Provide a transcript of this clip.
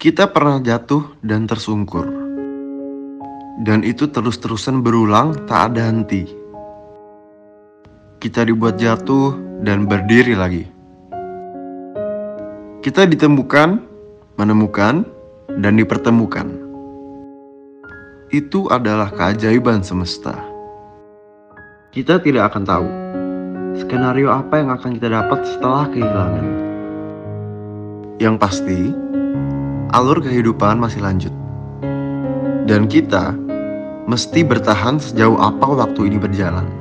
Kita pernah jatuh dan tersungkur. Dan itu terus-terusan berulang tak ada henti. Kita dibuat jatuh dan berdiri lagi. Kita ditemukan, menemukan, dan dipertemukan. Itu adalah keajaiban semesta. Kita tidak akan tahu skenario apa yang akan kita dapat setelah kehilangan. Yang pasti, alur kehidupan masih lanjut. Dan kita mesti bertahan sejauh apa waktu ini berjalan.